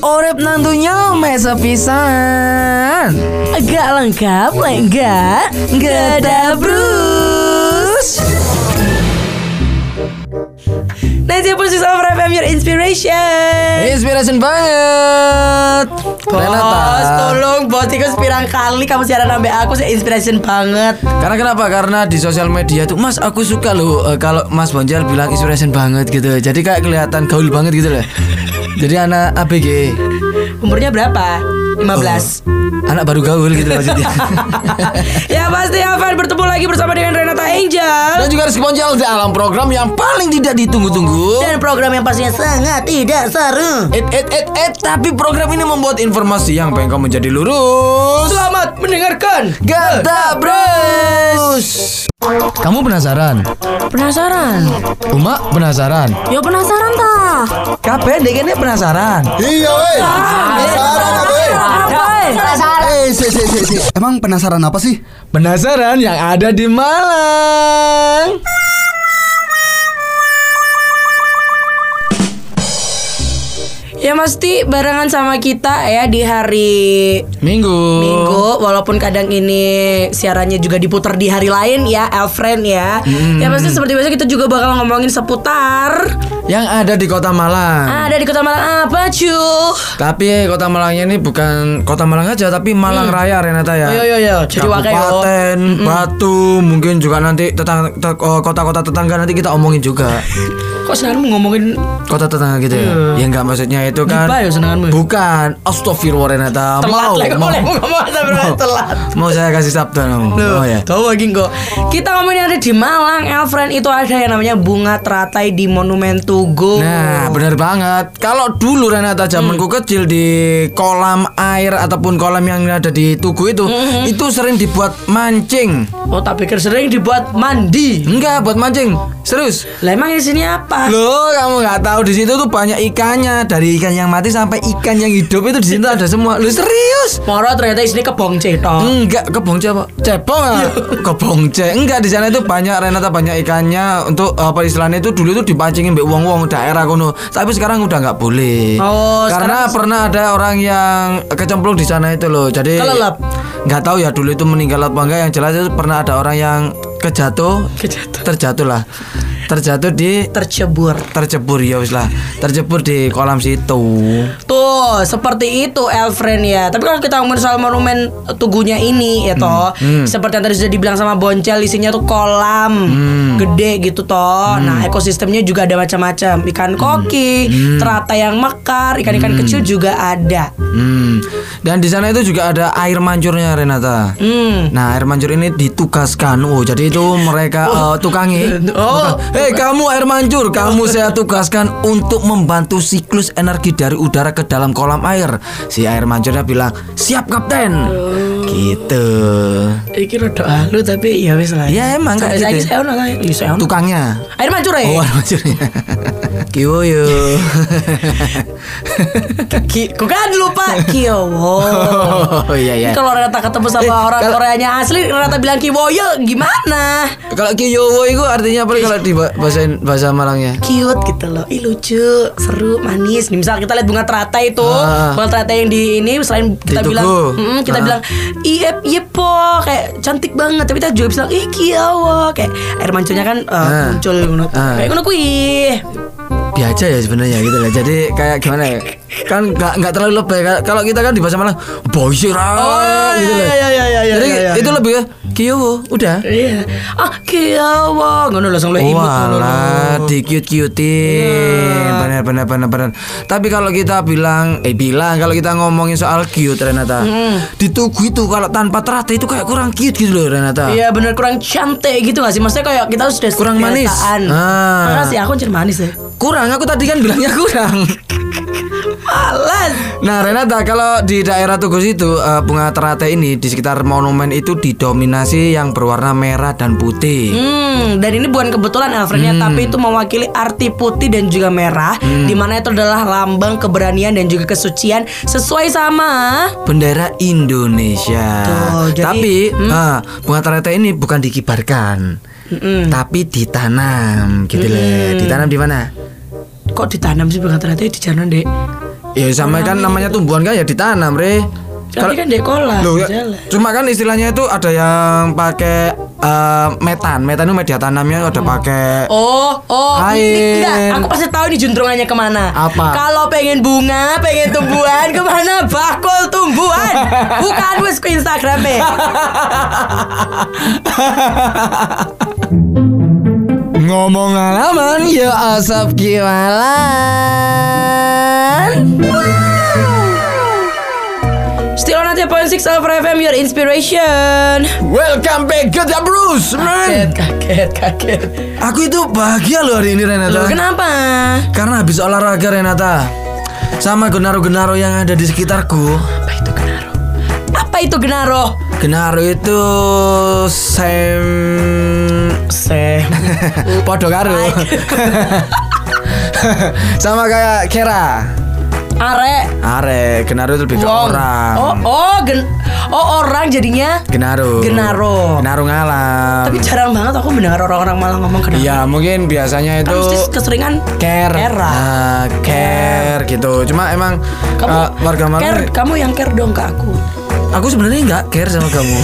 Orep nantunya mesa pisan Agak lengkap, enggak? Enggak ada Bruce. Nanti pun sama FM Your Inspiration. Inspiration banget Bos, tolong bos itu sepirang kali kamu siaran sampai aku sih inspiration banget. Karena kenapa? Karena di sosial media tuh Mas aku suka loh eh, Kalau Mas Bonjel bilang inspiration banget gitu Jadi kayak kelihatan gaul banget gitu loh Jadi anak ABG Umurnya berapa? 15. Anak baru gaul gitu maksudnya ya pasti Alvan bertemu lagi bersama dengan Renata Angel Dan juga Rizky Bonjel dalam program yang paling tidak ditunggu-tunggu dan program yang pastinya sangat tidak seru. Et, et, et, et, tapi program ini membuat informasi yang pengen kamu menjadi lurus Selamat mendengarkan. Gata Bros Kamu penasaran? Penasaran? Uma penasaran? Ya penasaran tah. Kape dekene penasaran Iya weh Penasaran weh Eh si si si si. Emang penasaran apa sih? Penasaran yang ada di Malang Ya mesti barengan sama kita ya di hari Minggu. Minggu walaupun kadang ini siarannya juga diputar di hari lain ya Elfriend ya. Ya pasti seperti biasa kita juga bakal ngomongin seputar Yang ada di kota Malang. Ada di Kota Malang apa cu? Tapi kota Malangnya ini bukan kota Malang aja Tapi Malang Raya Renata ya. Iya, iya, iya. Jadi wakai, yo. Kabupaten, Batu Mungkin juga nanti tetang- te- oh, kota-kota tetangga nanti kita omongin juga. Kok sekarang ngomongin Kota tetangga gitu ya? Ya enggak maksudnya itu kan Dipa ya senenganmu ya? Bukan Astagfirullah Renata telat Mau lah mau, telat. mau saya kasih sabda Loh, Oh ya tahu lagi kok. Kita ngomongin ada di Malang, Elfriend itu ada yang namanya bunga teratai di Monumen Tugu. Nah, benar banget. Kalau dulu Renata zamanku kecil di kolam air ataupun kolam yang ada di Tugu itu, itu sering dibuat mancing. Oh, tak pikir sering dibuat mandi. Enggak, buat mancing. Serius. Lah emang di sini apa? Loh, kamu nggak tahu di situ tuh banyak ikannya. Dari ikan yang mati sampai ikan yang hidup itu di situ ada semua. Lu serius? Moro ternyata di sini kebong cetok. Enggak, kebong apa? Cepong ah. Kebong ce. Enggak di sana itu banyak Renata banyak ikannya untuk apa istilahnya itu dulu itu dipancingin mbek wong-wong daerah kono. Tapi sekarang udah nggak boleh. Oh, Karena sekarang- pernah ada orang yang kecemplung di sana itu loh. Jadi Kelelep. nggak tahu ya dulu itu meninggal apa enggak yang jelas itu pernah ada orang yang kejatuh Kejatuh. terjatuh lah. Terjatuh di Tercebur. tercebur ya wis lah. Tercebur di kolam situ. Tuh, seperti itu Elfriend ya. Tapi kalau kita ngomongin soal monumen tugunya ini ya toh, seperti yang tadi sudah dibilang sama Boncel isinya tuh kolam gede gitu toh. Nah, ekosistemnya juga ada macam-macam. Ikan koki, teratai yang mekar, ikan-ikan kecil juga ada. Hmm. Dan di sana itu juga ada air mancurnya Renata. Hmm. Nah air mancur ini ditugaskan Oh jadi itu mereka eh, tukangi Oh. Hei kamu air mancur Kamu saya tugaskan untuk membantu siklus energi dari udara ke dalam kolam air Si air mancurnya bilang Siap kapten Gitu Iki rada halu tapi ya wis lah. Ya, emang kayak gitu. Ya saya ono. Tukangnya Air mancur ya. Oh air mancurnya Kiwoyo Ki, kok kan lupa Kyowo. Oh iya iya Kalau Renata ketemu sama Eh, orang kalau- Koreanya asli, Renata bilang Kiwoyo gimana? Kalau kiyowo itu artinya apa kalau di ba- bahasa bahasa Malangnya Cute gitu loh, ih lucu, seru, manis. Nih, misal kita lihat bunga teratai itu, Ah. bunga teratai yang di ini selain kita Di bilang, mm, kita Ah. bilang, iya iya po, kayak cantik banget. Tapi kita juga bisa, ih kiawa, kayak air mancurnya kan uh, Ah. muncul ngono. Ah. Kayak ngono kuih. biasa ya sebenarnya gitu lah. Jadi kayak gimana ya? Kan nggak nggak terlalu lebay. Ka- Kalau kita kan di bahasa Malang boy sih Oh, gitu iya, loh. iya, iya, iya, Jadi iya, iya. itu lebih ya kiyowo udah. Iya. Ah, kiawa. Ngono langsung imut ngono lho. Walah, di cute cutein benar benar benar benar. Tapi kalau kita bilang, eh bilang kalau kita ngomongin soal cute Renata, di tugu itu kalau tanpa teratai itu kayak kurang cute gitu loh Renata. Iya bener kurang cantik gitu gak sih Maksudnya kayak kita sudah Kurang manis. Ah. Makasih aku anjir manis ya Kurang, aku tadi kan bilangnya kurang. Malas Nah Renata kalau di daerah Tugu situ eh, bunga teratai ini di sekitar monumen itu didominasi yang berwarna merah dan putih. Hmm, dan ini bukan kebetulan Alfrednya Tapi itu mewakili arti putih dan juga merah Di mana itu adalah lambang keberanian dan juga kesucian Sesuai sama Bendera Indonesia. Tuh, jadi- tapi eh, bunga teratai ini bukan dikibarkan, Mm-mm. tapi ditanam gitu loh. Ditanam di mana? Kok ditanam sih bunga teratai di jalan dek Ya sama kan namanya tumbuhan kan ya ditanam, Re. Tapi kan dia kolam. Loh, ya, cuma kan istilahnya itu ada yang pakai eh, metan. Metan itu media tanamnya ada pakai Oh, oh, ini Kain. enggak. Aku pasti tahu ini juntrungannya ke mana. Apa? Kalau pengen bunga, pengen tumbuhan, ke mana? Bakul tumbuhan. Bukan wes ke Instagramnya. ngomong alaman ya asap kiwalan. Still on 90.6 Alpha FM, your inspiration. Welcome back The Bruce, man. Kaget, kaget, kaget. Aku itu bahagia loh hari ini Renata. Loh, kenapa? Karena habis olahraga Renata Sama genaro-genaro yang ada di sekitarku Apa itu Genaro? Apa itu Genaro? Genaro itu Sem Sem. Podo karo Sama kayak Kera Are. Are Genaro itu lebih ke Wong. orang Oh, oh, gen oh orang jadinya. Genaro Genaro. Genaro ngalam Tapi jarang banget aku mendengar orang-orang malah ngomong Genaro. Iya mungkin biasanya itu mesti keseringan care, Kera. Nah, care gitu. Cuma emang Kamu eh, warga Malang care, kamu yang care dong ke aku. Aku sebenarnya nggak care sama kamu.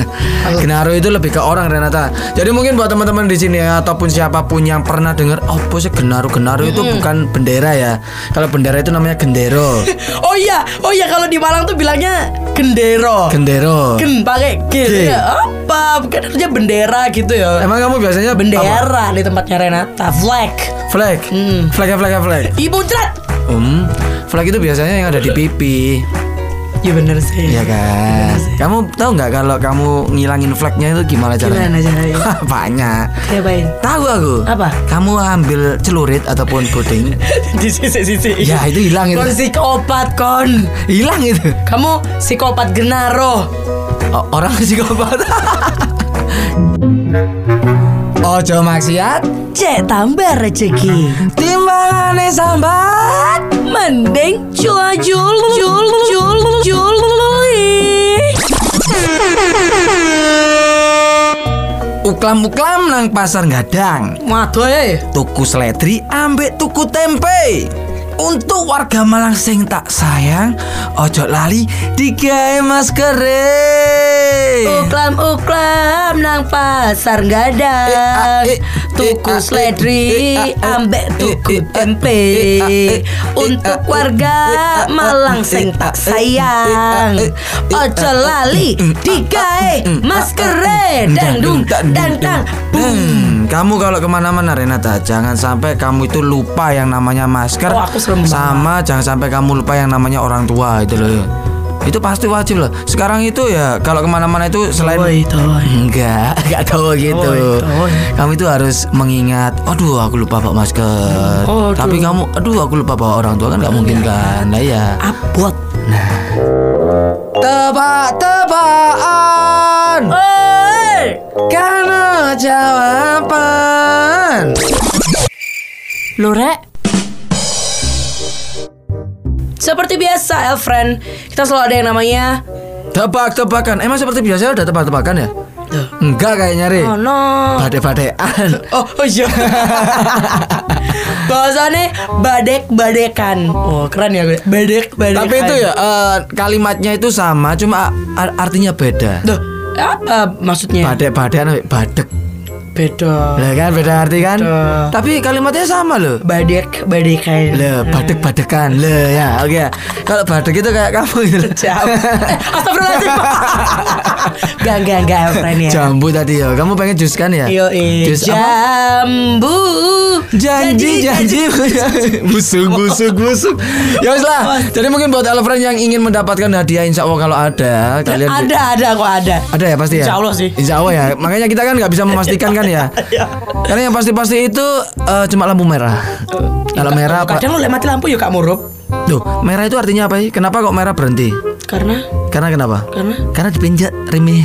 Genaro itu lebih ke orang Renata. Jadi mungkin buat teman-teman di sini ya, ataupun siapa pun yang pernah dengar, oh sih Genaro Genaro itu bukan bendera ya. Kalau bendera itu namanya gendero. Oh iya, oh iya kalau di Malang tuh bilangnya gendero. Gendero. Gen pakai G. G. Ya, apa? Bukan harusnya bendera gitu ya. Emang kamu biasanya apa? Bendera di tempatnya Renata, flag. Flag. Hmm. Flag flag flag. Ibu cerat. Um, flag itu biasanya yang ada di pipi. Ya bener sih. Iya kan? Kamu tahu nggak kalau kamu ngilangin flagnya itu gimana caranya? Gimana caranya? Banyak. Diapain? Tahu aku. Apa? Kamu ambil celurit ataupun puding. di sisi-sisi. ya itu hilang itu. Kon psikopat kon. Hilang itu. Kamu psikopat genaro. O- orang psikopat. Ojo maksiat, Cek tambah rezeki. timbangane sambat. Mending jual jual jual jual jual Uklam-uklam nang pasar gadang. Waduh eh. Tuku seledri ambek tuku tempe. Untuk warga Malang sing tak sayang, ojo lali digawe masker. Uklam uklam nang pasar gadang Eh, ah, eh, Tuku eh, ah, seledri eh, ah, eh, ambek tuku eh, eh, tempe eh, ah, eh, Untuk eh, ah, warga eh, ah, ah, Malang eh, sing ah, tak eh, sayang eh, ah, eh, Ojo ah, lali mm, ah, digawe mm, ah, maskere mm, Dang dung tak, dang dang Hmm, kamu kalau ke mana-mana Renata jangan sampai kamu itu lupa yang namanya masker Oh, aku serem banget. sama jangan sampai kamu lupa yang namanya orang tua itu loh itu pasti wajib loh. Sekarang itu ya kalau ke mana-mana itu selain Toy, toy. enggak enggak tahu gitu. Toy, toy. kamu itu harus mengingat aduh aku lupa bawa masker. Oh, aduh. tapi kamu aduh aku lupa bawa orang tua kan nggak mungkin kan? Nah ya Abot. Tebak-tebakan. Oi! Karena jawaban. Lo Seperti biasa Elfriend Kita selalu ada yang namanya Tebak-tebakan. Emang seperti biasa udah tebak-tebakan ya? Enggak kayaknya Re Oh no. Badai-badaian Oh, oh iya. Bahasanya badek-badekan. Oh keren ya gue. Badek-badekan. Tapi itu ya eh, Kalimatnya itu sama Cuma artinya beda. Duh, apa maksudnya? Sampai badek Beda. Lah kan beda arti kan? Beda. Tapi kalimatnya sama loh. Badek-badekan Le, badek-badekan. Le ya oke. Kalau badek itu kayak kamu gitu. Eh, Astagfirullahaladzim Gak, gak, gak Elfriend ya. Jambu tadi ya Kamu pengen jus kan ya? Yo, eh, Jus apa? jambu. Janji janji busuk busuk busuk. Ya wes lah. Jadi mungkin buat Elfriend yang ingin mendapatkan hadiah insya Allah kalau ada kalian Ada, ada kok ada. Ada ya pasti ya? Insya Allah sih. insya Allah ya. Makanya kita kan nggak bisa memastikan kan ya? Karena yang pasti-pasti itu eh, cuma lampu merah. Kalau merah Kadang lu mati lampu yuk Kak Murup. Duh, merah itu artinya apa sih? Kenapa kok merah berhenti Karena? Karena kenapa? Karena? Karena dipinjak Rimi.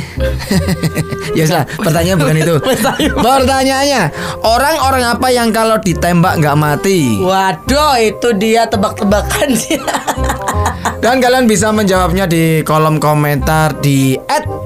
Ya wes lah Pertanyaan bukan itu. Pertanyaannya Orang-orang apa yang kalau ditembak nggak mati? Waduh itu dia tebak-tebakan Dan kalian bisa menjawabnya di kolom komentar di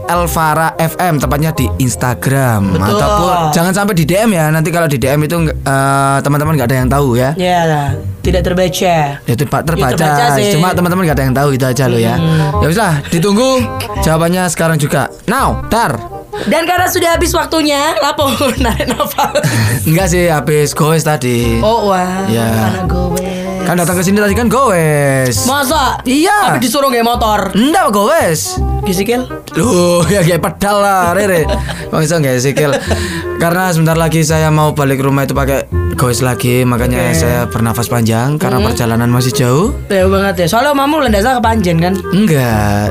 @elvara FM tepatnya di Instagram Betul. ataupun jangan sampai di DM ya. Nanti kalau di DM itu eh, teman-teman nggak ada yang tahu ya. Ya, tidak terbaca. Itu Pak terbaca. terbaca sih. Cuma teman-teman nggak ada yang tahu itu aja lo ya. Ya wis lah, ditunggu jawabannya sekarang juga. Now, dar. Dan karena sudah habis waktunya, lapo narik nafas. Enggak sih, habis goes tadi. Oh wah, Ya. anak gue. Kan datang ke sini tadi kan goes. Masa? Iya. Tapi disuruh nggak motor. Enggak goes. Gisikil? Loh, ya kayak pedal lah, Rere. Bisa nggak sikil? Karena sebentar lagi saya mau balik rumah itu pakai goes lagi, makanya saya bernafas panjang karena perjalanan masih jauh. Ya banget ya. Soalnya mamu lendasa ke Panjen kan. Enggak.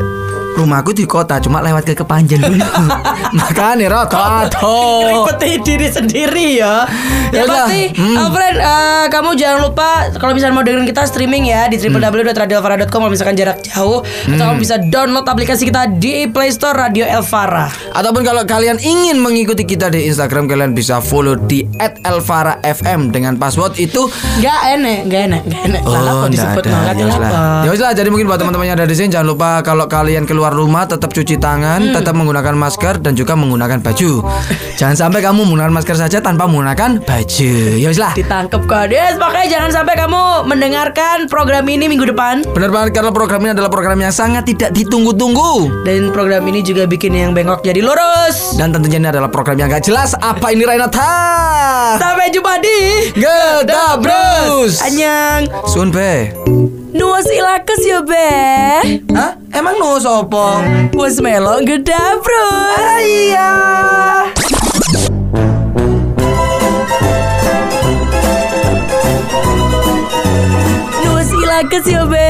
Rumahku di kota, cuma lewat ke Kepanjen dulu. Makanya roto aduh. Ribeti diri sendiri ya. Ya Yaudah, pasti, hmm. Alfred, eh, kamu jangan lupa kalau misalnya mau dengerin kita streaming ya di www.radioelvara.com kalau misalkan jarak jauh atau kamu bisa download aplikasi kita di Play Store Radio Elvara. Ataupun kalau kalian ingin mengikuti kita di Instagram, kalian bisa follow di @elvara_fm dengan password itu Gak enak, gak enak, gak enak. Oh, nggak disebut ada. nolak Ya lah. Ya lah, jadi mungkin buat teman-teman yang ada di sini jangan lupa kalau kalian keluar rumah tetap cuci tangan, Hmm. tetap menggunakan masker dan juga menggunakan baju. jangan sampai kamu menggunakan masker saja tanpa menggunakan baju. Ya wis lah. Ditangkep kades, makanya jangan sampai kamu mendengarkan program ini minggu depan. Benar banget karena program ini adalah program yang sangat tidak ditunggu-tunggu. Dan program ini juga bikin yang bengkok jadi lurus. Dan tentunya ini adalah program yang gak jelas Apa ini Rainata? Sampai jumpa di Gedabrus Anyang. Sun be Nuwas ilakes ya be. Hah? Emang no sopo? Wes melok gedabrus. Iya Nuwas ilakes ya be.